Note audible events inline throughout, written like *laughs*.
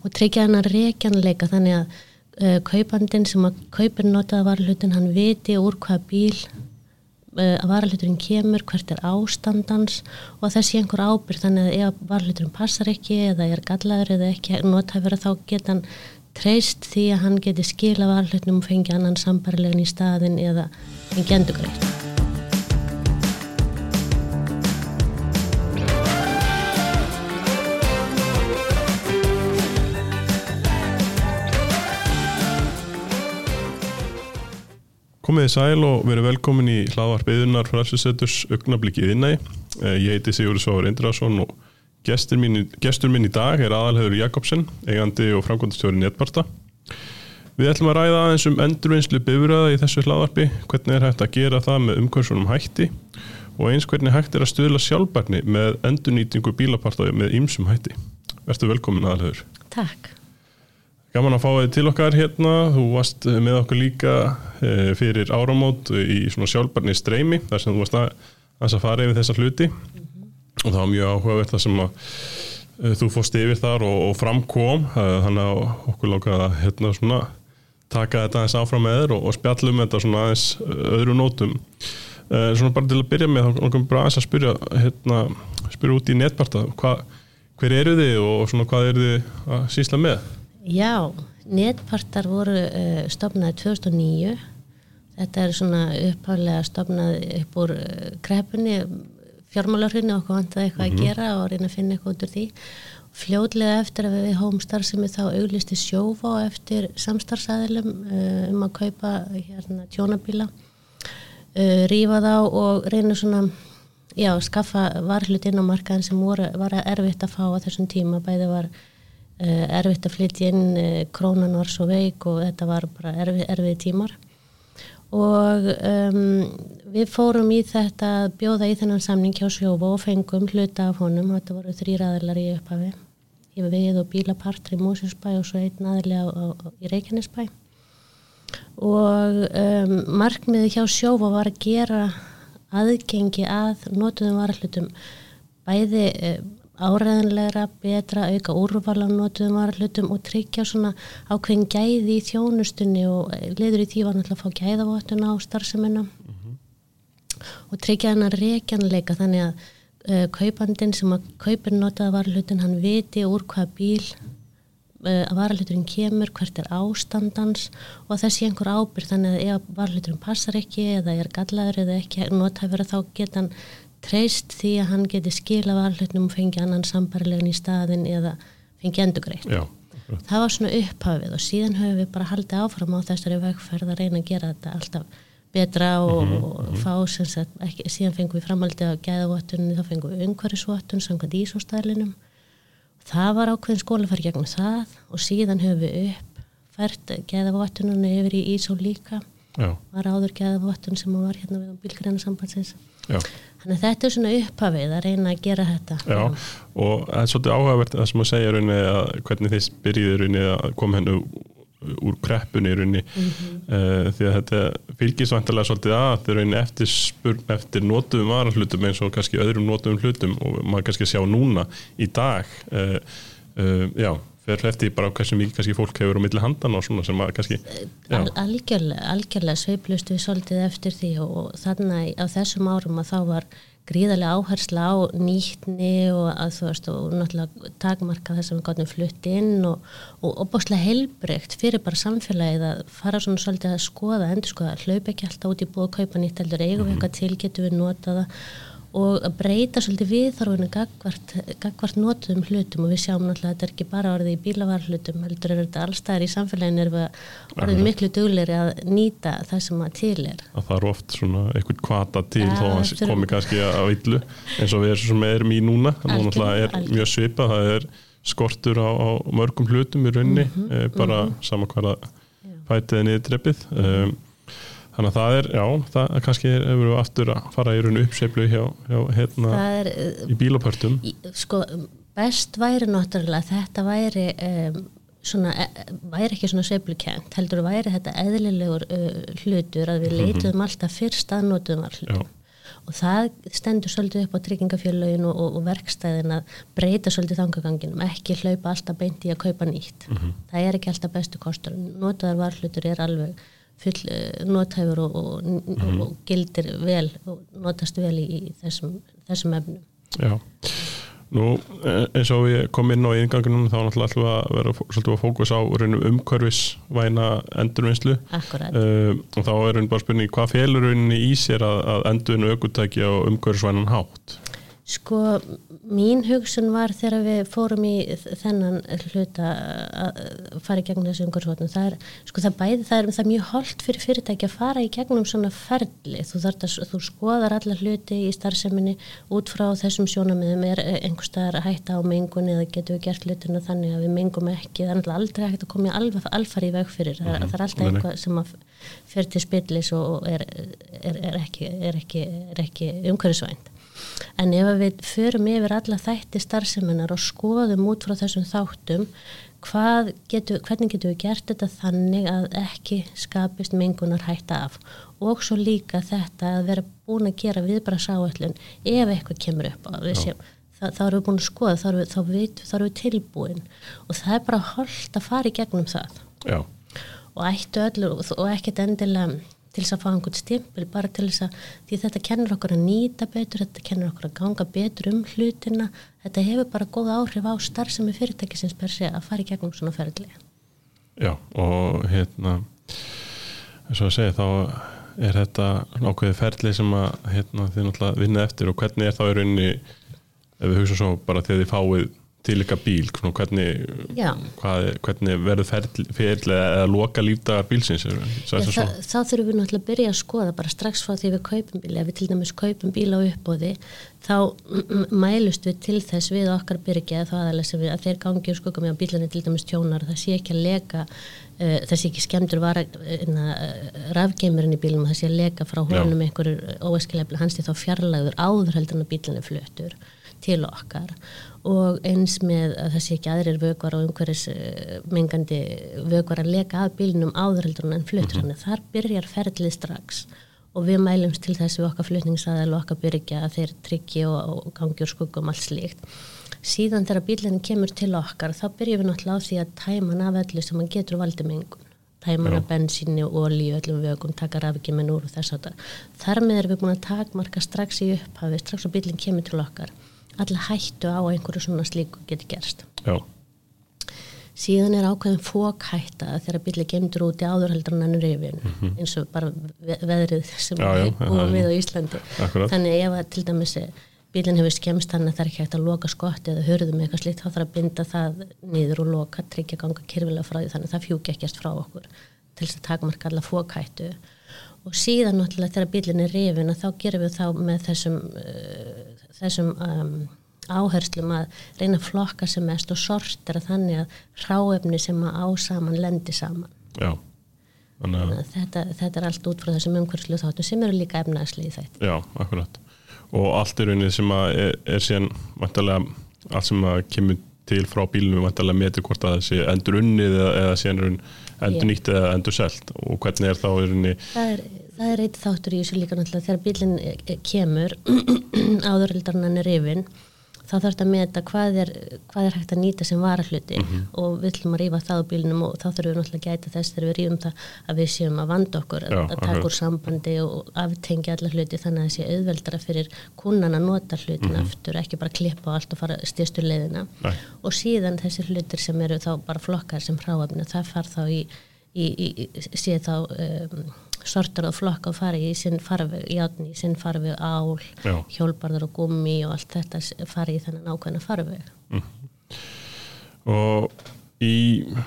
og tryggja hann að reikjanleika þannig að uh, kaupandin sem að kaupir notaða varlutin hann viti úr hvaða bíl uh, að varluturinn kemur, hvert er ástandans og að þessi einhver ábyrg þannig að ef varluturinn passar ekki eða er gallaður eða ekki notæfur þá geta hann treyst því að hann geti skila varlutnum og fengi annan sambarilegin í staðin eða fengi endugreitt. Komið í sæl og verið velkomin í hlaðvarp yðunar fræðsesseturs augnablikkið innæg. Ég heiti Sigurður Sváður Indrason og gestur minn, gestur minn í dag er aðalhegur Jakobsen, eigandi og framkvæmdastjóri Netbarta. Við ætlum að ræða aðeins um endurvinnslu bifröða í þessu hlaðvarpi, hvernig er hægt að gera það með umhversunum hætti og eins hvernig hægt er að stuðla sjálfbarni með endurnýtingu bílapartaði með ýmsum hætti. Verður velkomin aðalhegur. Takk. Gaman að fá þið til okkar hérna, þú varst með okkur líka fyrir áramót í svona sjálfbarni streymi þar sem þú varst að, að fara yfir þessa hluti mm -hmm. og það var mjög áhugavert það sem að e, þú fórst yfir þar og, og framkom e, þannig að okkur lókaði að hérna svona taka þetta aðeins áfram með þér og, og spjallum þetta svona aðeins öðru nótum svona bara til að byrja með þá komum bara aðeins að spyrja hérna, spyrja út í netbarta Hva, hver eru þið og svona hvað eru þið að sísla með? Já, netpartar voru uh, stopnaði 2009 þetta er svona uppháðlega stopnaði upp úr uh, kreppunni fjármálarhrinni og okkur vantaði eitthvað mm -hmm. að gera og reyna að finna eitthvað út úr því. Fljóðlega eftir að við hóum starfsemi þá auglisti sjófa eftir samstarfsæðilum uh, um að kaupa hérna tjónabíla rífa þá og reyna svona já, skaffa varhlut inn á markaðin sem voru, var erfitt að fá á þessum tíma. Bæði var erfitt að flytja inn, krónan var svo veik og þetta var bara erfið, erfið tímar. Og um, við fórum í þetta bjóða í þennan samning hjá Sjófa og fengum hluta af honum, þetta voru þrýraðilar í upphafi, í við og bílapartri í Mósinsbæ og svo einn aðilega í Reykjanesbæ. Og um, markmiði hjá Sjófa var að gera aðgengi að notuðum varallutum bæði áræðanlegra, betra, auka úrval á notuðum varallutum og tryggja svona ákveðin gæði í þjónustunni og liður í því var náttúrulega að fá gæðavottun á starfseminna mm -hmm. og tryggja hann að reikjanleika þannig að uh, kaupandin sem að kaupir notaða varallutin hann viti úr hvaða bíl uh, að varalluturinn kemur, hvert er ástandans og þessi einhver ábyrg þannig að ef varalluturinn passar ekki eða er gallaður eða ekki notæfur þá geta hann treyst því að hann geti skila varhlutnum og fengi annan sambarilegin í staðin eða fengi endugreitt. Það var svona upphafið og síðan höfum við bara haldið áfram á þessari vegferð að reyna að gera þetta alltaf betra og, mm -hmm. og fá sem sagt, ekki, síðan fengum við framhaldið á gæðavottunni, þá fengum við umhverjusvottun samkvæmt ísóstælinum. Það var ákveðin skólafæri gegnum það og síðan höfum við uppfært gæðavottunni yfir í ísó líka. Já. Var áður gæðavottun sem var hérna við bílgræna sambandsins. Þannig þetta er svona upphafið að reyna að gera þetta. Já, og það er svolítið áhugavert það sem að segja rauninni að hvernig þið byrjiði rauninni að koma hennu úr kreppunni rauninni mm -hmm. uh, því að þetta fylgist vantilega svolítið að er rauninni eftir, spurn, eftir nótum varahlutum eins og kannski öðrum nótum hlutum og maður kannski sjá núna í dag uh, uh, já fer hlefti bara hversu mikið kannski fólk hefur á milli handan og svona sem að kannski Al, algjörlega, algjörlega sveiplust við svolítið eftir því og, og þannig á þessum árum að þá var gríðarlega áhersla á nýttni og að þú veist og náttúrulega takmarka þess að við gáttum flutt inn og, og opbáslega heilbreykt fyrir bara samfélagið að fara svona svolítið að skoða, endur skoða, hlaup ekki alltaf út í búið að kaupa nýtt heldur, eigum við eitthvað til, getum við notaða og að breyta svolítið viðþarfinu gagvart, gagvart notuðum hlutum og við sjáum náttúrulega að þetta er ekki bara orðið í bílavarhlutum heldur er þetta allstæðar í samfélaginu er við orðið miklu dugleiri að nýta það sem að til er að það er oft svona eitthvað kvata til ja, þó að komi kannski að villu eins og við erum, erum í núna þannig að það er algjör. mjög svipa það er skortur á, á mörgum hlutum í raunni mm -hmm, eh, bara mm -hmm. saman hvaða fætiði niður dreppið mm -hmm. um, Þannig að það er, já, það er kannski hefur við aftur að fara í rauninu uppseiflu hjá, hjá hérna er, í bílopörtum. Sko, best væri náttúrulega þetta væri um, svona, e, væri ekki svona seiflukent, heldur væri þetta eðlilegur uh, hlutur að við mhm. leituðum alltaf fyrst að notuðum all hlutum. og það stendur svolítið upp á tryggingafélagin og, og, og verkstæðin að breyta svolítið þangaganginum, ekki hlaupa alltaf beint í að kaupa nýtt. Mm -hmm. Það er ekki alltaf bestu kostur. Notaðar varhlutur er alveg full uh, notæfur og, mm -hmm. og gildir vel og notast vel í, þessum, þessum efnum. Já. Nú, e, eins og við komum inn á yngangunum þá náttúrulega ætlum við að vera svolítið að fókus á umhverfisvæna endurvinnslu uh, og þá er einn bara spurning hvað félur í sér að, að endurvinna aukutæki á umhverfisvænan hátt? Sko, mín hugsun var þegar við fórum í þennan hluta að fara í gegnum þessu umhverfisvotnum, það er, sko það bæði, það er, það er mjög holdt fyrir fyrirtæki að fara í gegnum svona ferli, þú þarf að, þú skoðar alla hluti í starfseminni út frá þessum sjónamiðum, er einhverstaðar hætta á mengun eða getur við gert hlutina þannig að við mengum ekki, það er aldrei hægt að koma alveg alfari í veg fyrir, það, mm -hmm. það er alltaf eitthvað sem að fer til spillis og er, er, er ekki, ekki, ekki umhverfisvænt en ef við förum yfir alla þætti starfseminar og skoðum út frá þessum þáttum getur, hvernig getum við gert þetta þannig að ekki skapist mengunar hætta af? Og svo líka þetta að vera búin að gera viðbrasáallun ef eitthvað kemur upp á það, þá erum við búin að skoða þá erum við, þá við, þá erum við tilbúin. Og það er bara holdt að fara í gegnum það. Já. og ættu öllur og ekkert endilega til þess að fá einhvern stimpil bara til þess að því þetta kennur okkur að nýta betur þetta kennur okkur að ganga betur um hlutina. Þetta hefur bara góð áhrif á starfsemi fyrirtækisins per se að fara í gegnum svona ferðli Já og hérna eins og að segja þá er þetta ákveði ferðli sem að hérna, þið náttúrulega vinna eftir og hvernig er þá í rauninni ef við hugsaum svo bara þegar þið fáið til ykkar bíl hvernig, hvað, hvernig verður ferðlega eða loka lífdagar bílsins Já, það, þá þurfum við náttúrulega að byrja að skoða bara strax frá því við kaupum bíl. Ef við til dæmis kaupum bíl á uppbóði þá mælust við til þess við okkar byrja þá aðalega sem við að þeir gangi og skukka með á bílunni til dæmis tjónar. Það sé ekki að leka uh, það sé ekki skemdur var uh, rafgeimurinn í bílunum það sé að leka frá honum einhverjur óeskilega hans til þá fjarlæður áður heldur en að bílunni flötur til okkar og eins með að það sé ekki aðrir vögvar og umhverjus eh, mengandi vögvar að leka að bílinum áðurheldur en fluttur hann. Mm -hmm. Þar byrjar ferlið strax og við mælumst til þess við okkar flutningsaðal og okkar byrja að þeir tryggja og, og gangi úr skuggum allt slíkt. Síðan þegar bílinn kemur til okkar þá byrjum við náttúrulega á því að tæman af öllu sem hann getur valdi mengun. Tæman af bensíni og olíu, öllum vögum, taka rafgjuminn úr og þess að. Þar með erum við búin að takmarka strax í upphafi, strax og bílinn kemur til okkar alla hættu á einhverju svona slíku geti gerst Já. síðan er ákveðin fókhætta þegar bíli gemdur út í ennur yfir mm -hmm. eins og bara veðrið sem við búum við á Íslandi Akkurat. þannig ef að til dæmis bílinn hefur skemst þannig að það er ekki hægt að loka skotti eða hörðum eitthvað slíkt, þá þarf að binda það niður og loka, tryggja ganga kyrfilega frá því þannig að það fjúki ekkert frá okkur til þess að takmarka alla fókhættu og síðan náttúrulega þegar bílinn er rifin þá gerum við þá með þessum uh, þessum um, áherslum að reyna að flokka sem mest og sortera þannig að hráefni sem að ásaman lendi saman. Já Þannig að þetta, þetta er allt út frá þessum umhverfslu þáttu sem eru líka efnaðslið þetta Já, akkurat. Og allt er unnið sem að er, er síðan vantarlega allt sem að kemur til frá bílunum vantarlega metur hvort að sé endur unnið eða, eða síðan er endur nýtt eða endur selt? Og hvernig er þá er unnið Það er það er eitt þáttur í þessu líka náttúrulega þegar bílinn eh, kemur *clears throat* áðuröldarnan er yfin þá þarf þetta að meta hvað er, hvað er hægt að nýta sem varahluti mm -hmm. og við ætlum að rýfa það á bílinum og þá þurfum við náttúrulega að gæta þess þegar við rýfum það að við séum að vanda okkur Já, að taka úr sambandi og aftengja alla hluti þannig að það sé auðveldara fyrir kunnan að nota hlutin mm -hmm. aftur, ekki bara klippa á allt og fara styrstu leiðina Nei. og síðan þessir hlutir sem eru þá bara flokkar sem hráöfni það far þá í, í, í, í sé þá um, sortar og flokka og fari í sinn farfi játni, í sinn farfi ál Já. hjólbarðar og gummi og allt þetta fari í þennan ákveðna farfi mm. og í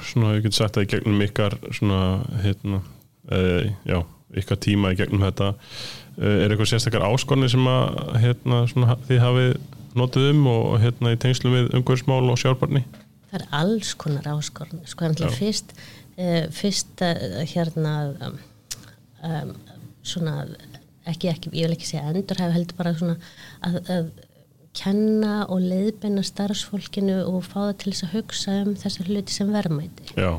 svona, ég get sagt að í gegnum ykkar svona, hérna e, já, ykkar tíma í gegnum þetta e, er eitthvað sérstakar áskorni sem að hérna, svona, þið hafið notið um og hérna í tengslu við umhverfsmál og sjálfbarni Það er alls konar áskorni sko, fyrst, e, fyrst hérna um, svona ekki, ekki, ég vil ekki segja endur heldur bara svona að, að kenna og leiðbenna starfsfólkinu og fá það til þess að hugsa um þessar hluti sem verðmæti. Já,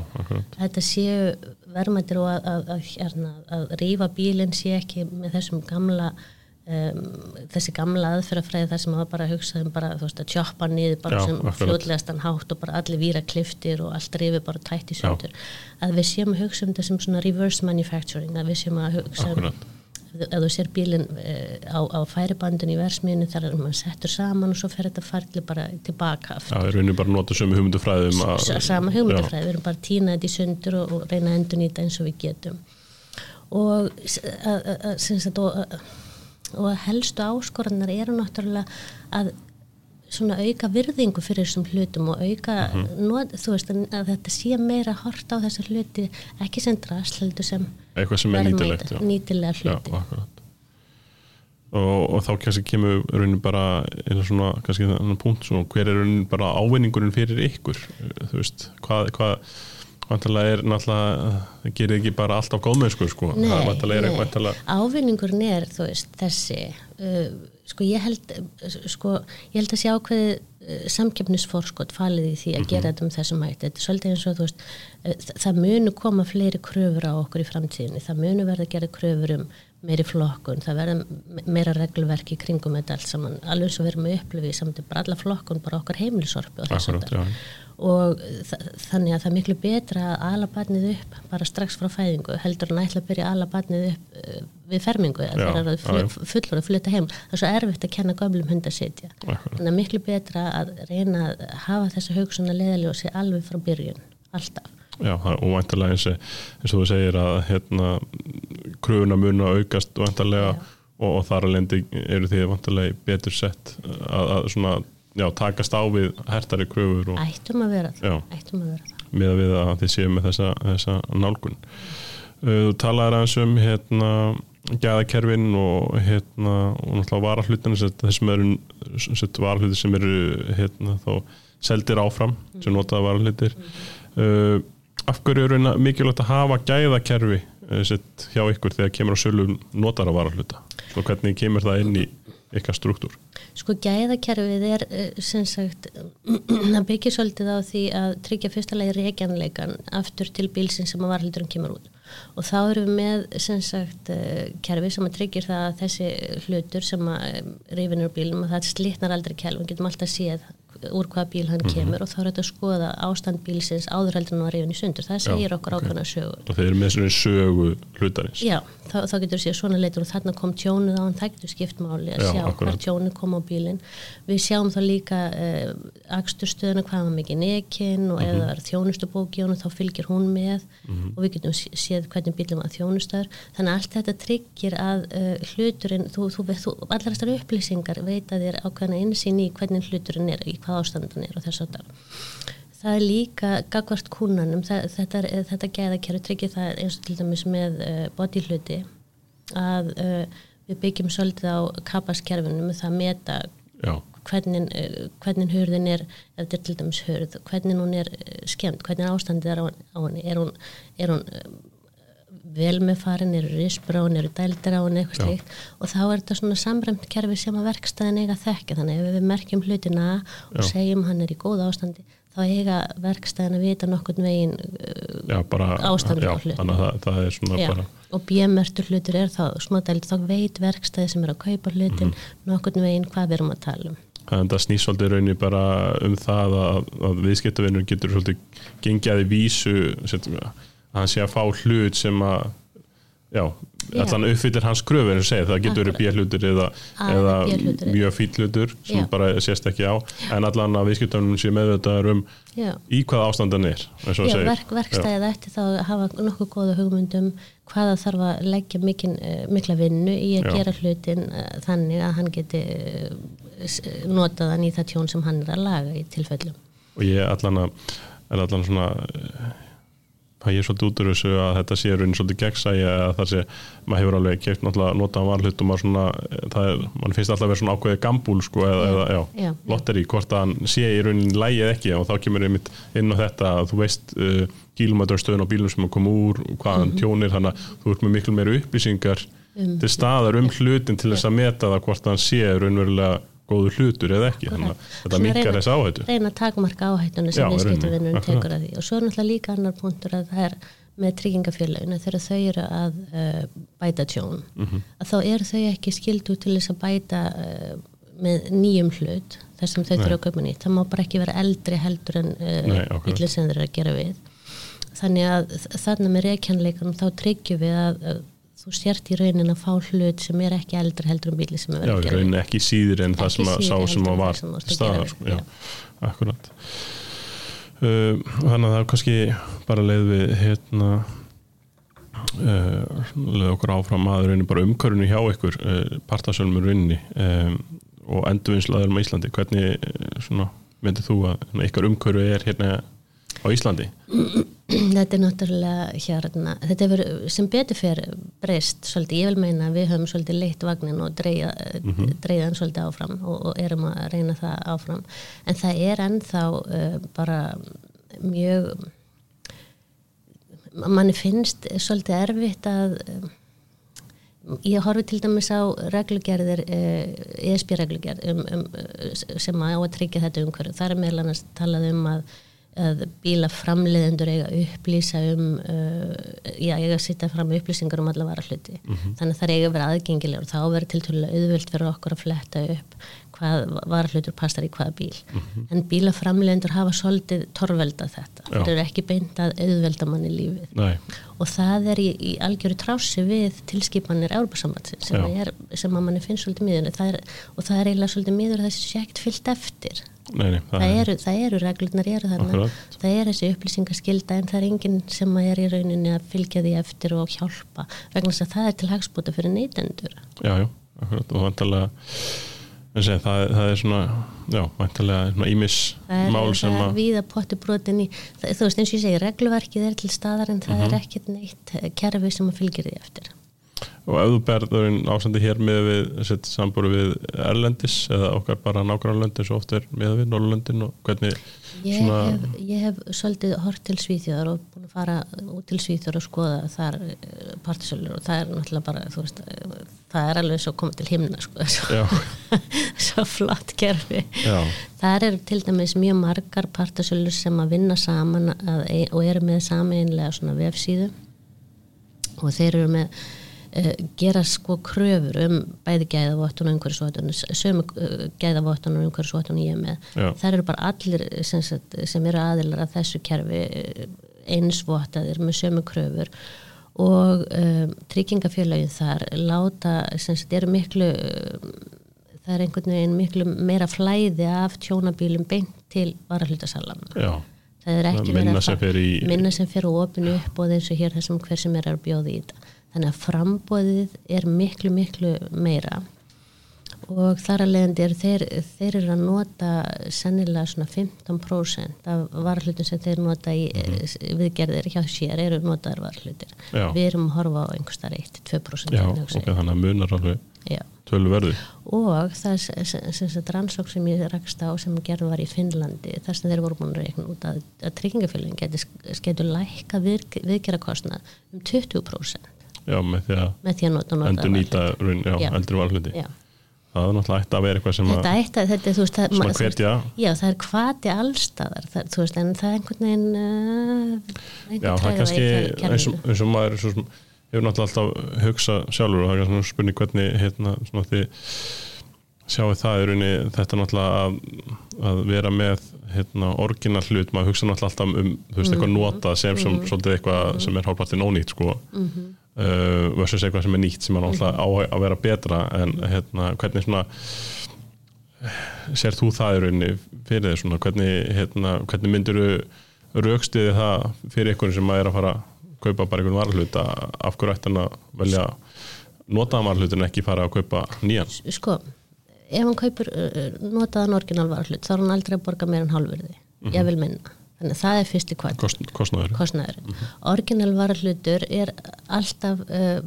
þetta séu verðmætir og að, að, að hérna, rýfa bílinn sé ekki með þessum gamla um, þessi gamla aðferðafræði þar sem var bara að hugsa um bara, þú veist, að tjoppa niður bara Já, sem akkurat. fljótlegastan hátt og bara allir víra kliftir og allt rifið bara tætt í sundur. Að við séum að hugsa um þetta sem svona reverse manufacturing, að við séum að hugsa um ef þú sér bílinn uh, á, á færibandin í versmiðinu þar er maður settur saman og svo fer þetta farli bara tilbaka aftur. Já, í rauninni bara nota sömu hugmyndufræðum að- sama hugmyndafræði, við erum bara að týna þetta í sundur og, og reyna að endur nýta eins og við getum. Og að, að, að, og, helstu áskoranar eru náttúrulega að svona auka virðingu fyrir þessum hlutum og auka, not, þú veist að, þetta sé meira hort á þessa hluti ekki sem drasl heldur sem Eitthvað sem er nýtilegt, já. nýtilega Já, hluti. akkurat. Og, og þá kannski kemur raunin bara einu svona, kannski þannig punkt svona, hver er raunin bara ávinningurinn fyrir ykkur? Þú veist, hvað, hvað vantarlega er náttúrulega það gerir ekki bara allt á góðmennsku sko, Nei, er nei. vantarlega, ávinningurinn er þú veist þessi uh, sko ég held sko ég held að sé ákveði uh, samkeppnisforskot falið í því að gera þetta um þessum hætti. Þetta er svolítið eins og þú veist uh, þa- það munu koma fleiri kröfur á okkur í framtíðinni. Það munu verða að gera kröfur um meiri flokkun, það verða me- meira reglverk í kringum þetta allt saman. Alveg eins og við að í samt bara alla flokkun bara okkar heimilisorpi og þess háttar. já. Og þa- þannig að það er miklu betra að ala barnið upp bara strax frá fæðingu heldur en að ætla að byrja að ala barnið upp uh, við fermingu Já, það er fullur að flytta heim. Það er svo erfitt að kenna gömlum hund að Akkurat. þannig að miklu betra að reyna að hafa þessa hugsun að leiðaljósi og sé alveg frá byrjun alltaf Já, og vantarlega eins, eins og þú segir að hérna, kröfuna mun að aukast vantarlega og, og þar lendi eru því vantarlega betur sett að, að svona, já, takast á við hertari kröfur og ættum að vera það. Ættum að vera það. Með að við að þið séu með þessa, þessa nálgun. Þú talaðir aðeins um hérna gæðakerfin og hérna og náttúrulega varahlutina þessum eru sem varahluti sem eru hérna þá seldir áfram sem notaða varahlutir. Uh, af hverju hérna mikilvægt að hafa gæðakerfi uh, sett hjá ykkur þegar kemur á sölu notara varahluta? Og hvernig kemur það inn í ykkar struktúr? Sko gæðakerfið er eh, sem sagt *clears throat* það byggir svolítið á því að tryggja fyrsta lagi reikjanleikan aftur til bílsinn sem að varhaldurinn kemur út. Og þá erum við með sem sagt eh, kerfi sem að tryggir það að þessi hlutur sem að rifinur bílum að það slitnar aldrei kelf við getum alltaf séð úr hvaða bíl hann kemur og þá er þetta að skoða ástand bílsins áður heldur en að rifin í sundur það segir okkur ok. ákveðna sögur og þeir eru með svona sögu hlutarins Já, þá, þá getur við séð svona leitur og þarna kom tjónuð á hann, það getur skipt máli að Já, sjá hvað tjónuð kom á bílinn. Við sjáum þá líka uh, aksturstöðuna hvað var mikið nekin og Mhm. ef það er þjónustubók í honum þá fylgir hún með og við getum sé- séð hvernig bílinn var þjónustöður. Þannig að allt þetta tryggir að uh, hluturinn, þú, þú, þú, allar þessar upplýsingar veita þér ákveðna einsýn í hvernig hluturinn er, í hvað ástandan er og þess að það er líka gagvart kúnanum, það, þetta, þetta gæðakerfi tryggir það eins og til dæmis með uh, bodyhluti að uh, við byggjum svolítið á kapaskerfinu með það að meta já, hvernig, uh, hvernig hurðin er ef þetta er til dæmis hurð, hvernig hún er skemmt, hvernig ástandið er á, henni. Er hún, er hún vel með farin, eru henni, eru dældir á henni, eitthvað Já. slíkt og þá er þetta svona samræmt kerfi sem að verkstæðin eiga að þekka, þannig að ef við merkjum hlutina og Já. segjum hann er í góða ástandi þá eiga verkstæðin að vita nokkurn veginn uh, já, á þannig að bara og bjömertur hlutur er þá smátælt, þá veit verkstæði sem er að kaupa hlutin Mhm. nokkurn veginn hvað við erum að tala um en það snýst svolítið raunni bara um það að, að viðskiptavinnur getur svolítið gengjaði vísu set, að hann sé að fá hlut sem að já, allan uppfyllir hans kröfu en segja, það getur verið björlutur eða, eða mjög fýll hlutur sem Já. bara sést ekki á. En allan að viðskiptavinnur sé meðvitaður um Já, í hvað ástandan er verk, verkstæðið ætti þá hafa nokkuð góða hugmyndum hvaða þarf að leggja mikinn, uh, mikla vinnu í að gera hlutin uh, þannig að hann geti uh, s- notað hann í það tjón sem hann er að laga í tilfellum. Og ég allan að er allan svona eh, hvað ég er svolítið út úr þessu að þetta sé raunin svolítið gegnsægi að það sé, maður hefur alveg keipt náttúrulega notaðan varhlut og maður svona eh, það er, mann finnst alltaf að vera svona ákveðið gambúl sko, eða, eða já, Já. lotteri hvort að hann sé í raunin lægið ekki og þá kemur einmitt inn á þetta að þú veist uh, kílumæturstöðun á bílum sem að koma úr hvaðan Mhm. tjónir, þannig að þú ert með miklu meiri upplýsingar Um, til staðar um hlutin til þess að meta það hvort hann sé raunverulega góður hlutur eða ekki, þannig að þetta Svona minkar reyna- þess áhættu. reyna að takmarka áhættuna sem rauninni, tekur að því. Og svo er náttúrulega líka annar punktur að það er með tryggingafélaginu þegar þau eru að uh, bæta tjón að þá eru þau ekki skildu til þess að bæta uh, með nýjum hlut þar sem þau þurfa að köpa nýtt. Það má bara ekki vera eldri heldur en Nei, uh, bílinn sem þeir eru að gera við. Þannig að þarna með reykjanleikanum þá tryggjum við að þú sért í raunin að fá hlut sem er ekki eldri heldur en bílinn sem er Já, verið í að gera við. rauninni ekki síður en það Ekki sem að sá sem að það var staðar sko, við, já, akkurat uh, Þannig að það er kannski bara leið við hérna uh, leið okkur áfram að rauninni bara umkörunni hjá ykkur uh, partasölmur rauninni um, og endurvinnslaður á Íslandi hvernig uh, svona myndir þú að ykkar umköru er hérna á Íslandi? Þetta er náttúrulega hérna, þetta hefur sem betur fyrir breyst svolítið, ég vil meina að við höfum svolítið leitt vagnin og dreigja mm hann svolítið áfram og, og erum að reyna það áfram. En það er ennþá uh, bara mjög manni finnst svolítið erfitt að um, ég horfi til dæmis á reglugerðir uh, ESB reglugerð um, um, uh, sem á að tryggja þetta umhverju það er meðal annars talað um að að bíla framleiðendur eiga upplýsa um uh, já, eiga að sitta fram upplýsingar um alla vara hluti þannig að það eiga að vera aðgengilegur og þá verður til tölulega auðvöld fyrir okkur að fletta upp hvað vara hlutur passar í hvaða bíl. En bíla framleiðendur hafa svolítið torvelda þetta, þeir eru ekki beint að auðvelda manni lífið. Nei, og það er í, í algjöru trási við tilskipanir Európa-sambandsins sem, sem að manni finnst svolítið miður. Það er, og það er eiginlega svolítið miður þessi ekkert fyllt eftir nei, nei það eru, það eru reglurnar eru þarna. Það er þessi upplýsingaskilda en það er enginn sem er í rauninni að fylgja því eftir og hjálpa vegna þess að það er til hagspúta fyrir neytendur. Já, já, akkurat og vantarlega segi, það, það er svona já, vantarlega svona ímis það er, mál sem það að víða potti brotin í það, þú veist eins og ég segi, regluverkið er til staðar en það Mhm. er ekkert neitt kerfi sem að fylgja því eftir og ef þú berður ásandi hér með við sett sambúru við Erlendis eða okkar bara nákvæmlega löndin svo oft er með við Norrlöndin og hvernig Ég, svona hef, ég hef svolítið hort til Svíþjóðar og búin að fara út til Svíþjóðar og skoða þar partisölur og það er náttúrulega bara, veist, eh, það er alveg svo komið til himna, sko, *laughs* svo, svo flott kerfi. já, Það eru til dæmis mjög margar partisölur sem að vinna saman að, ein- og eru með sameinlega svona vefsíðu. Og þeir eru með gera sko kröfur um bæði gæðavottun og umhverjusvottun sömu uh, gæðavottun og umhverjusvottun ég með Já. það eru bara allir sem, sagt, sem eru aðilar að þessu kerfi eh, einsvottaðir með sömu kröfur. Og um, tryggingafélagin þar láta sem sagt eru miklu það er einhvern veginn miklu meira flæði af tjónabílum beint til varahlutasala já, það er ekki verið að minna sem fer og opinu upp og og hér þessum hver sem er að bjóða í þetta þannig að frambóðið er miklu miklu meira. Og þar að leiðandi er þeir, þeir eru að nota sennilega svona 15% af varhlutum sem þeir nota í Mhm. viðgerðir hjá sér eru notaðar varhlutir Já. við erum að horfa á einhverstað 1-2% já ok, þannig að munar alveg verði og það er rannsók sem ég rakst á sem gerð var í Finnlandi þar sem þeir voru búin að reikna út að, að tryggingafélagin skeitur lækka við, viðgerakostnað um 20% já, með því að með því að nota nota endur nýta raun, já, Já. eldri varhluti Já. það er náttúrulega ætti að vera eitthvað sem Þetta að eitt að þetta, er, þú veist, þú veist, hvetja. já, það er hvati allstaðar, það, þú veist, en það er einhvern veginn uh, já, það er kannski eins og, eins og maður svo sem hefur náttúrulega alltaf hugsa sjálfur og það er kannski spurning hvernig hérna, svona þið sjáu það í rauninni þetta náttúrulega að, að vera með hérna, orginal hlut, maður hugsa náttúrulega alltaf um þú veist, eitthvað notað sem, sem svolítið eitthvað sem er hálfpartin ónýtt sko uh, versus eitthvað sem er nýtt sem er náttúrulega á að vera betra en hérna, hvernig svona sér þú það í rauninni fyrir þér svona, hvernig, hérna, hvernig myndir raukstiði það fyrir ykkur sem er að fara að kaupa bara einhvern varhlut af hverju ætti hann að velja notaðan varhlut en ekki fara að kaupa nýjan? Sko, ef hann kaupur uh, notaðan orginal varhlut, þá er hann aldrei að borga meira en hálfurði, ég vil minna þannig að það er fyrsti kvart Kost, kostnaður kostnæður. Orginal varahlutur er alltaf uh,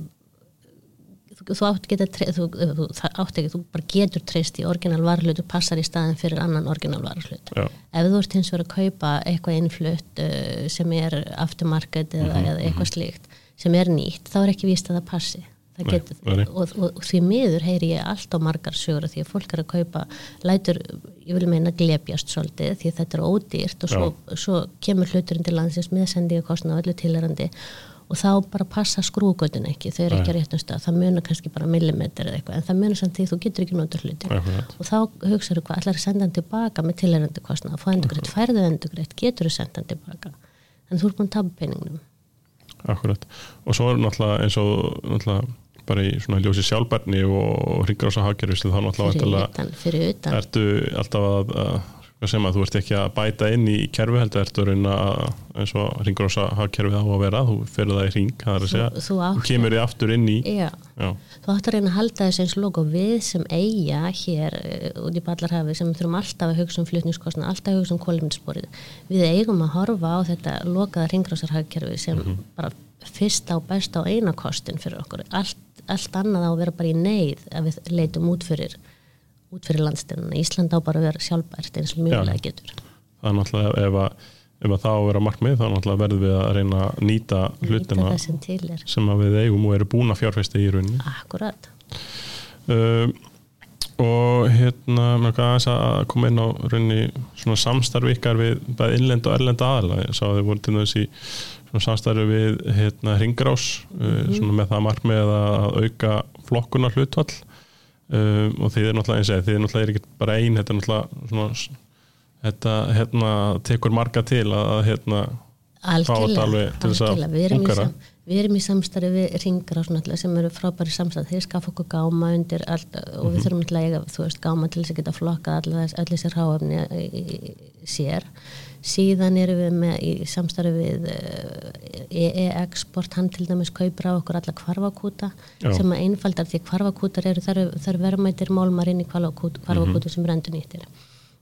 þú, þú átt geta þú, þú, það átt ekki, þú bara getur treyst í orginal varahlutur passar í staðin fyrir annan orginal varahlut. Ef þú ert hins vegar að kaupa eitthvað innflutt uh, sem er aftermarket eða, eða eitthvað slíkt sem er nýtt, þá er ekki víst að það passi. Get, nei, og, og, og því miður heyri ég allt á margar sögur því að fólk er að kaupa lætur, ég vil meina glepjast svolítið því að þetta er ódýrt og svo, svo kemur hluturinn til landsins með sendingakostna og öllu tilherandi og þá bara passa skrúgötin ekki, þau eru ekki á réttum stað. Það munar kannski bara millimetr eða eitthvað en það munar samt því þú getur ekki nota hluti og þá hugsaðu hvað, ætlar að senda hann tilbaka með tilherandi kostna, að fá endugreitt, færðu endugreitt getur þú senda hann tilbaka? En þú ert búin að tapa peningnum. Akkurat. Og svo er náttúrulega eins og náttúrulega bara í svona ljósi sjálfbærni og hringrása hagkerfislu þá náttúrulega fyrir væntanlega utan, fyrir utan. ertu alltaf að, að sem að þú ert ekki að bæta inn í kerfi heldur ertu að reyna að eins og hagkerfið á að vera þú fyrir það í hring, það er að segja Þú- þú kemur þið aftur inn í Já, já, þú átt að reyna að halda þess eins og við sem eiga hér uh, út í Ballarhafi sem þurfum alltaf að hugsa um flutningskostna, alltaf að hugsa um kólumnissporið. Við eigum að horfa á þetta lokaða ringrásarhagkerfi sem bara fyrst á best á eina kostin fyrir okkur. Allt, allt annað á að vera bara í neyð að við leitum út fyrir, út fyrir landstyrnuna. Ísland á bara að vera sjálfbært eins og mjögulega getur. það er náttúrulega ef að, ef að það á að vera markmið þá náttúrulega verðum við að reyna að nýta hlutina Nýta sem við eigum og eru búin að fjárfesta í rauninni Akkurat. um, og hérna mér aðeins að koma inn á rauninni svona samstarfi ykkar við bæði innlend og erlend aðala ég sá að þið voru til þess svona samstarfi við hérna hringrás uh, svona með það markmið að auka flokkunar hlutvall um, og þið er náttúrulega eins og þið er náttúrulega ekki bara ein þetta er náttúrulega svona þetta hérna tekur marga til að hérna alveg til þess að sam- Við erum í samstarfi við ringra sem eru frábæri samstarf, þeir skaffa okkur gáma undir allt og Mhm. við þurfum alltaf að eiga, þú veist, gáma til þess að geta flokka allir í- í- sér. Síðan erum við með í samstarfi við EE-export, hann til dæmis kaupir á okkur alla kvarfakúta Já. sem að einfaldar því kvarfakútar eru, það eru verðmætir málmar inn í kvarfakútu, kvarfakútu sem er endur nýttir.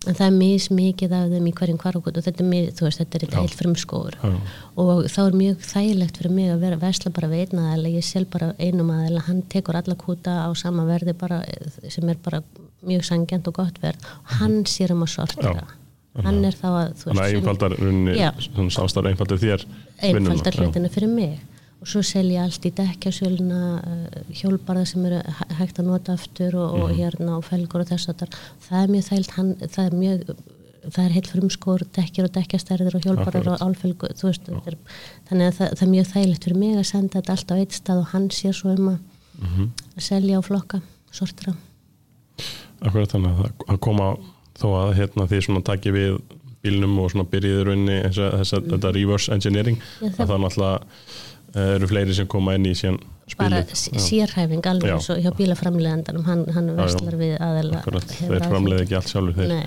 En það er mis mikið af þeim í hverjum kvarfakútu og þetta er, þú veist, þetta er heilt frumskóður og þá er mjög þægilegt fyrir mig að vera vesla bara við einn aðeila, ég sel bara einum aðeila, hann tekur alla kúta á sama verði bara, eh, sem er bara mjög sangjant og gott verð og hann sér um að sortira Já. Hann er þá að þannig að einfaldar samstarfi einfaldar þér einfaldar Já. hlutina fyrir mig og svo selja allt í dekkjasöluna uh, hjólbarða sem eru hæ- hægt að nota aftur og, og Mhm. hérna og felgur og þess að það er mjög þægilt hann, það er mjög það er heilt frumskór, dekkjur og dekkjastærðir og Akkurat. og er, þannig að það, það er mjög þægilegt fyrir mig að senda þetta allt á eitt stað og hann sér svo um að Mhm. að selja og flokka, sortira Akkurat þannig að það- að koma þó að hérna því svona taki við bílnum og svona byrjiði rauninni þess að að þetta reverse engineering að það- náttúrulega eh, eru fleiri sem koma inn í síðan bara sérhæfing alveg eins og hjá bílaframlegandanum hann, hann já. verslar við aðeila þeir aðfengi. framleiði ekki allt sjálfur þeir Nei,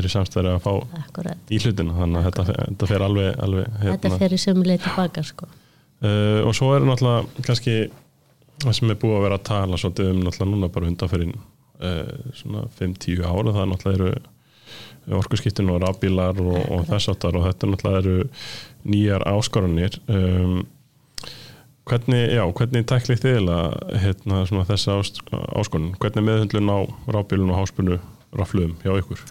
eru samstæðir að fá akkurat í hlutina þannig að þetta, þetta fer alveg, alveg Þetta hérna. fer í sömu leið tilbaka sko. uh, og svo er náttúrulega kannski það sem er búið að vera að tala svolítið um náttúrulega núna bara undanferinn uh, svona 5-10 ára það náttúrulega eru orkuskiptin og rafbílar og, og þess áttar og þetta náttúrulega eru nýjar áskoranir. Um, hvernig, já, hvernig tæklið þið hérna, svona, þessa áskonun hvernig er meðhundlun á rafbílun og háspunu rafluðum hjá ykkur?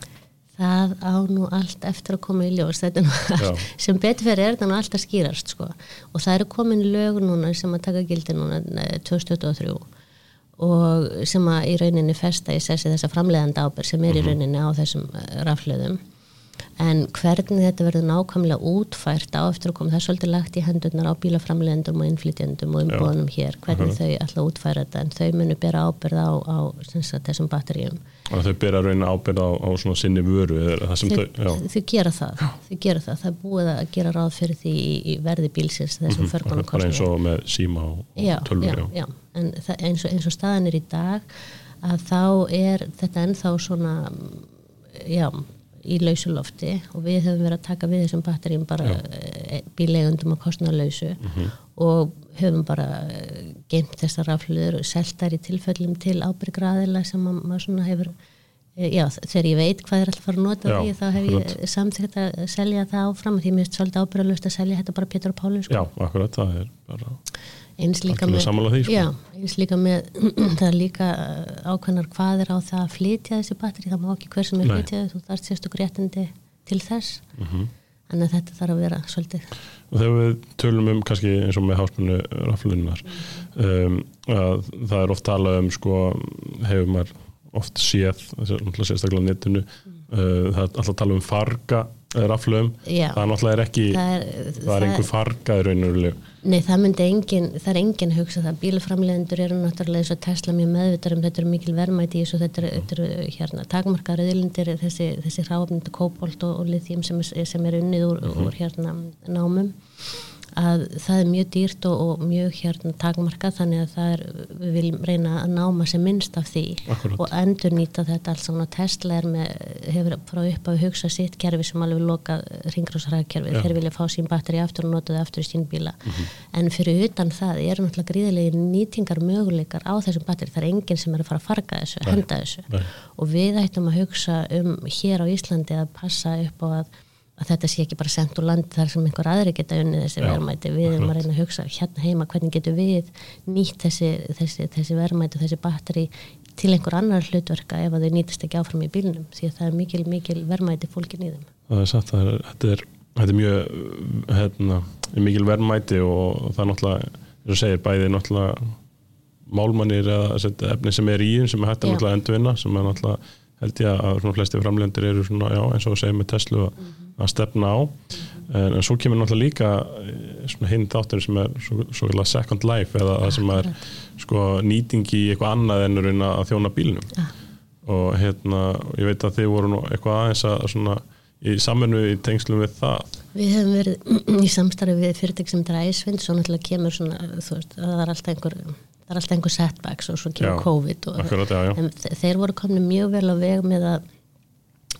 Það á nú allt eftir að koma í ljós. Þetta er nú Já. allt, sem betur fyrir er þetta nú alltaf skýrast sko. og það eru komin lög núna sem að taka gildi núna eh, 2023 og sem að í rauninni festa í sessi þessa framleiðanda ábyrg sem er í rauninni á þessum eh, rafhlöðum en hvernig þetta verður nákvæmlega útfært á eftir að koma það er svolítið lagt í hendurnar á bílaframleiðendum og innflytjendum og umbúðunum hér hvernig þau ætla að útfæra þetta. En þau munu bera ábyrð á, á sagt, þessum batteríum. Og þau að reyna ábyrð á, á sinni vöru þau, þau, þau gera það. Þau gera það, það er búið að gera ráð fyrir því í, í verði bílsins þessum mm Akkurat, bara eins og með síma og, já. en það, eins, og, eins og staðan er í dag að þá er þetta ennþá svona já, í lausulofti og við höfum verið að taka við þessum batterjum bara e, bílegundum að kostnarlausu og höfum bara eh, geimt þessar rafluður og seltar í tilfellum til ábyrgraðila sem að maður svona hefur eh, já, þegar ég veit hvað er alltaf að fara að nota Já, því þá hef ég samþýgt að selja það áfram því mér er svolítið ábyrgalust að selja þetta bara Pétur og Pálu sko. já, akkurat, það er bara eins líka með því, sko. já, eins líka með *clears throat* það er líka uh, ákveðnar hvað er á það að flytja þessi batteri, það má ekki hver sem er Nei. flytja þau, þú þarft sérstu réttindi til þess Mhm. þannig að þetta þarf að vera svolítið og þegar við tölum um kannski eins og með háspennu raflunar um, að það er oft talað um sko, hefur maður oft séð, sérstaklega netinu uh, það er alltaf að tala um farga raflum, Já. það er náttúrulega ekki það er, það er einhver farga í rauninu Nei, það myndi engin, það er engin að hugsa það. Bílaframlegendur eru náttúrulega eins og Tesla mjög meðvitar um þetta eru mikil verðmæti í þessu, þetta eru, þetta eru hérna, takmarkaður öðlindir, þessi, þessi ráfnindi kóbolt og, og lithium sem, sem er unnið úr, úr hérna námum að það er mjög dýrt og, og mjög hérna takmarkað þannig að það er, við viljum reyna að náma sem minnst af því Akkúrat. og endur nýta þetta alls og Tesla er með, hefur frá upp að hugsa sitt kerfi sem alveg loka ringrósarhagkerfi, Já. þeir vilja fá sín batteri aftur og nota þau aftur í sín bíla. En fyrir utan það eru náttúrulega gríðilegi nýtingar möguleikar á þessum batteri það er enginn sem er að fara að farga þessu, henda þessu. Nei. og við ættum að hugsa um hér á Íslandi að passa upp á að, að þetta sé ekki bara sendt úr landi þar sem einhver aðri geta unnið þessi Já, verðmæti. Við erum að reyna að hugsa hérna heima hvernig getum við nýtt þessi, þessi, þessi verðmæti og þessi batteri til einhver annar hlutverka ef að þau nýtast ekki áfram í bílnum því að það er mikil, mikil verðmæti fólkin í þeim. Það er satt, það er, þetta, er, þetta er mjög hérna, mikil verðmæti og það er náttúrulega, og segir, bæði náttúrulega málmannir eða efni sem er í þeim sem er hægt að endurvinna sem er náttúrulega held ég að svona flesti framlendir eru svona, já, eins og segir með Tesla að, að stefna á. En, en svo kemur náttúrulega líka eh, hinn þáttur sem er svo, svo kallar second life eða það sem er sko nýting í eitthvað annað en raun að þjóna bílnum. Ja. og hérna, ég veit að þið voru nú eitthvað aðeins að svona í sammennu í tengslum við það. Við hefum verið *clears throat* í samstarfi við fyrirtæk sem þetta er æsvind, svo náttúrulega kemur svona, þú veist, það er alltaf einhver það er alltaf einhver setbacks og svo kemur Já, COVID og akkurat, já, þeir voru komni mjög vel á veg með að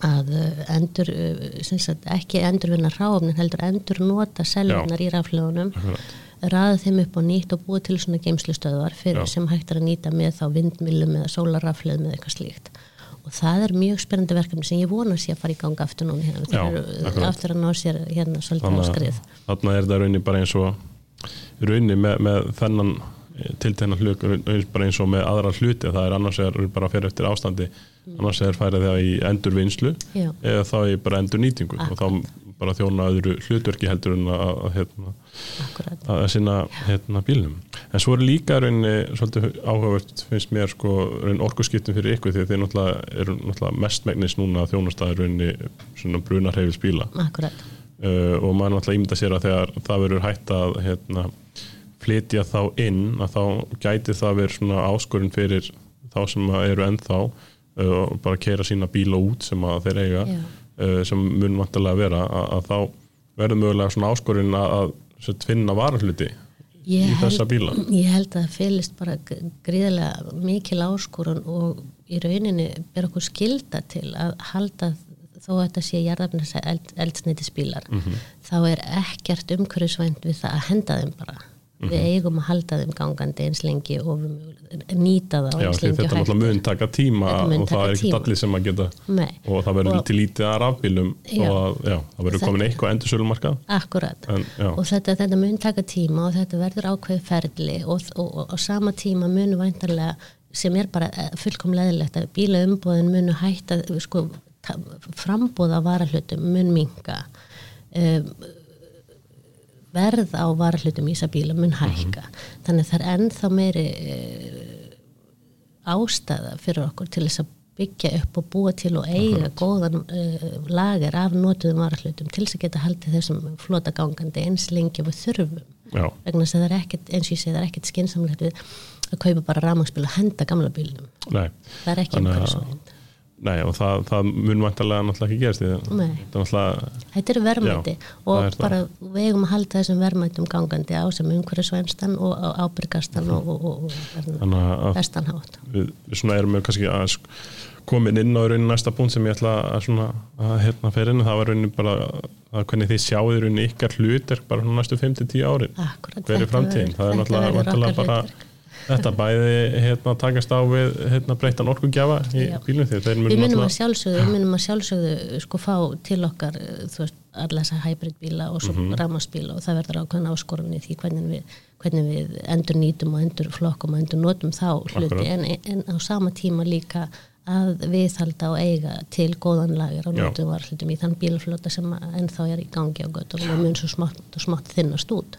að uh, endur uh, sagt, ekki endurvinna ráfnin heldur endur nota seljunar í raflegunum raða þeim upp á nýtt og búið til svona geimslustöðvar sem hægt er að nýta með þá vindmilum eða sólarrafleðum eða eitthvað slíkt. Og það er mjög spennandi verkefni sem ég vona sé að fara í ganga aftur núna hérna, þeir eru aftur að ná sér hérna svolítið þannig áskrið að þarna er það raunin bara eins og raunin með, með þennan tiltegna hlut raunin bara eins og með aðra hluti. Það er annars er bara að fyrir eftir ástandi. Annars er færið það í endur vinslu Já. eða þá í bara endur nýtingu og þá bara þjóna öðru hlutverki heldur en að, hérna, akkurat. að sinna hérna, bílnum. En svo er líka rauninni svolítið áhugavert finnst mér sko raunin orkuskiptum fyrir ykkur því þeir náttúrulega eru náttúrulega mestmegnis núna að þjónastæði rauninni svona brunarheifis bíla akkurat. Uh, og maður náttúrulega ímynda sér að þegar það verður hægt að hérna, flytja þá inn að þá gæti það verið svona áskorun fyrir þá sem að eru ennþá uh, og bara keira sína bíla út sem að þeir eiga uh, sem mun vantarlega vera að, að þá verður mögulega svona áskorun að, að finna varahluti í Ég þessa held- bíla. Ég held að það fylgist bara g- gríðarlega mikil áskorun og í rauninni ber okkur skilda til að halda þó að þetta sé jarðafnins eld, eldsneitisbílar Mhm. þá er ekkert umhverfisvænt við það að henda þeim bara Mhm. við eigum að halda þeim gangandi eins lengi og nýta það Já, þetta og náttúrulega mun taka tíma mun og það taka er ekki tíma. allir sem að geta Nei. og það verður Og- til lítið að rafbílum og já, það verður komin eitthvað endur sölumarkað Akkurat. En, og þetta, þetta mun taka tíma og þetta verður ákveð ferli og, og, og á sama tíma munu væntarlega sem er bara eh, fullkomlega eðlilegt að bílaumbóðin munu hætta sko, á varahlutum mun minga um, verð á varahlutum í þessa bíla mun hækka. Þannig að það er ennþá meiri uh, ástæða fyrir okkur til þess að byggja upp og búa til og eiga góðan uh, lager af notuðum varahlutum til þess að geta haldið þessum flota gangandi eins lengi við þurfum. Já. vegna þess að það er ekkert, eins og ég segi, það er ekkert skinsamlegt við að kaupa bara rafmagsbíl og henda gamla bílnum. Nei. það er ekki Þannig að- umhverfisvænt Nei, og það, það mun vantarlega náttúrulega ekki gerst því að Nei. þetta er það og er það. bara við eigum að halda þessum verðmætum gangandi á sem umhverfisvænstan og ábyrgastan og, og, og, og þannig að bestan hátt. við, svona erum við kannski að komin inn á raunin næsta punkt sem ég ætla að svona að hérna fer inn það var raunin bara að hvernig þið sjáðu raunin ykkar hlutir bara næstu 5-10 árin Akkurat, hver er framtíðin, það er náttúrulega bara hlutverk. Þetta bæði hérna takast á við hérna breytan orkugjafa í Já. bílum þeir Við munu munum að sjálfsögðu, við munum að sjálfsögðu sko fá til okkar þú veist, alla þessa hybridbíla og mm Mhm. og það verður ákveðan áskorun í því hvernig við, hvernig við endur nýtum og endur flokkum og endur notum þá hluti en, en á sama tíma líka að viðhalda og eiga til góðan lager og notum varhlutum í þann bílflota sem ennþá er í gangi á göttunum og mun svo smátt smátt þinnast út.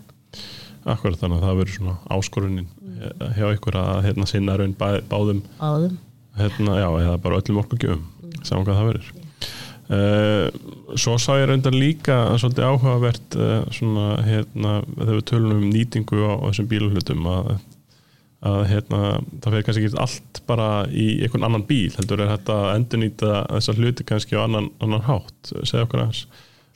Akkurat þannig að það verður svona áskorunin Mm. hjá ykkur að hérna, sinna raun bá, báðum Áðum. hérna, já, eða bara öllum orkugjöfum saman hvað það verður uh, Svo sá ég reyndar líka svolítið áhugavert uh, svona, hérna, þegar við tölum um nýtingu á, á þessum bíluhlutum að, að hérna, það fyrir kannski ekki allt bara í einhvern annan bíl heldur er þetta að endurnýta þessar hluti kannski á annan, annan hátt segja okkur aðeins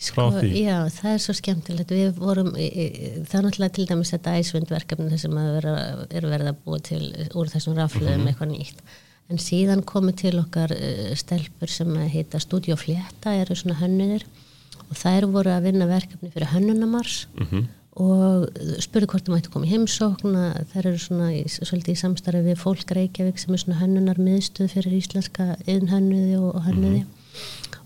frá því? Sko, Já, það er svo skemmtilegt. Við vorum, það er náttúrulega til dæmis þetta æsvindverkefni sem vera, er verið að búa til úr þessum rafluðum eitthvað nýtt. En síðan komið til okkar uh, stelpur sem heita Studio Fletta, eru svona hönnuðir. Og þær voru að vinna verkefni fyrir hönnunamars Mhm. og spurði hvort það mætti koma í heimsókna þær eru svona í, svolítið í samstarfi við fólk Reykjavík sem er svona hönnunar miðstöð fyrir íslenska yðnhönnuði og, hönnuði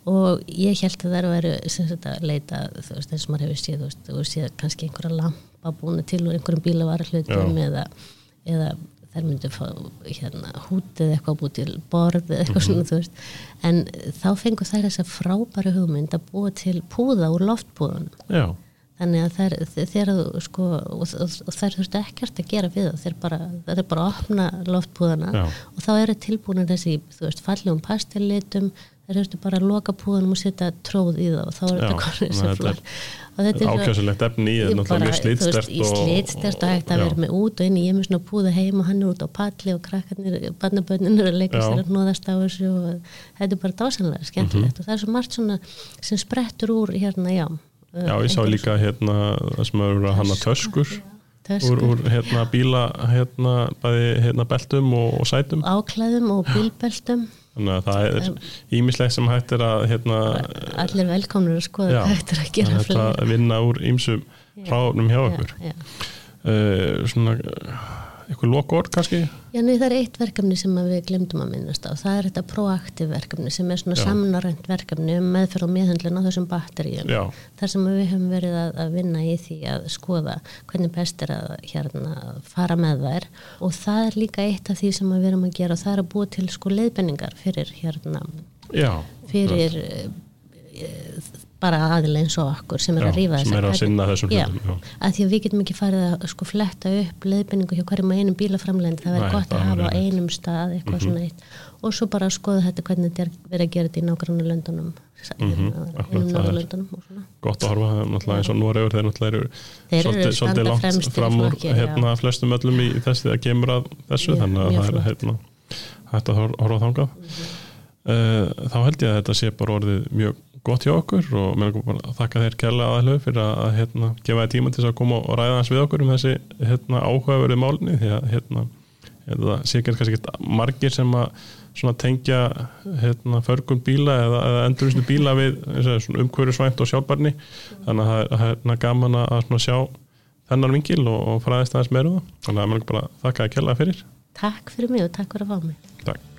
og ég held að þær sem sagt að leita þú veist eins og maður hefur séð þú veist, þú séð kannski einhverja lampa búinu til úr einhverjum bílavara hlutum eða, eða þær myndu fá hérna hútið eitthvað búið til borð eitthvað svona þú veist. En þá fengu þær þessa frábæru hugmynd að búa til púða úr loftpúðunum. Já, þannig að þær, þeir, sko, og, og, og þær þurftu ekkert að gera við það þeir bara, eru bara að opna loftpúðana Já. og þá eru tilbúinir þessi þú veist, fallegum pastellitum þeir þurftu bara að loka púðanum og setja tróð í það og þá er þetta konur sem flar og þetta er ákjöfsulegt efni í slitstert í slitstert og hægt að vera með út og inn. Í ég með svona púða heim og hann er út á palli og krakkarnir, barnabönnir eru að leika sér að nóðast á þessu og þetta er bara dásanlega skemmtilegt Mhm. og það er svo margt svona sem sprettur úr hérna, já. Já, ég sá líka hérna það sem eru að hanna Töskur. úr, úr hérna bíla hérna bæði hérna beltum og, og sætum. Áklæðum og bílbeltum þannig að það er ímislegt sem hægt er að hérna allir velkomnir að skoða já, þetta er að gera er hægt að vinna úr ímsum hráfnum hjá okkur. uh, svona eitthvað lokord kannski? Já, nei, það er eitt verkefni sem við glemdum að minnast á. Það er þetta proaktiv verkefni sem er svona Já. samnarænt verkefni um meðferð og meðhendlun á þessum batteríum. Já. þar sem við höfum verið að, að vinna í því að skoða hvernig best er að hérna, fara með þær. Og það er líka eitt af því sem við erum að gera. Og það er að búa til sko leiðbenningar fyrir hérna Já, fyrir uh, bara aðila eins og okkur sem er Já, að rífa sem eru að sinna þessum já, hlutum, já. að því að við getum ekki farið að sko fletta upp leiðbynningu hjá hverjum og einum bílaframlegnd það verður gott að hafa er á einum stað eitthvað svona eitt. Og svo bara að skoða þetta hvernig þetta er verið að gera þetta í nákvæmlega löndunum Mhm, er- og svona. gott að horfa er náttúrulega eins og Noregur þeir náttúrulega eru svolítið, svolítið langt fram úr já. hérna, flestum öllum í þessi að kemur að þessu Mjög- þannig að það er hérna, hægt að hor- horfa þangað. Uh, þá held ég að þetta sé bara orðið mjög gott hjá okkur og mér bara þakka þér kærlega aðalöf fyrir að, hérna, gefa þér tíma til þess að koma og ræða hans við okkur um þessi hérna, áhugaverið málni því að hérna, þetta sé kannski margir sem að tengja hérna, förgun bíla eða, eða endurvinnslu bíla við umhverjusvænt og sjálfbarni þannig að það er- það er hérna, gaman að svona sjá þennan vingil og, og fræðist aðeins meira um það. Þannig að er bara þakka að kella fyrir. Takk fyrir mig og takk fyrir að fá mig. Takk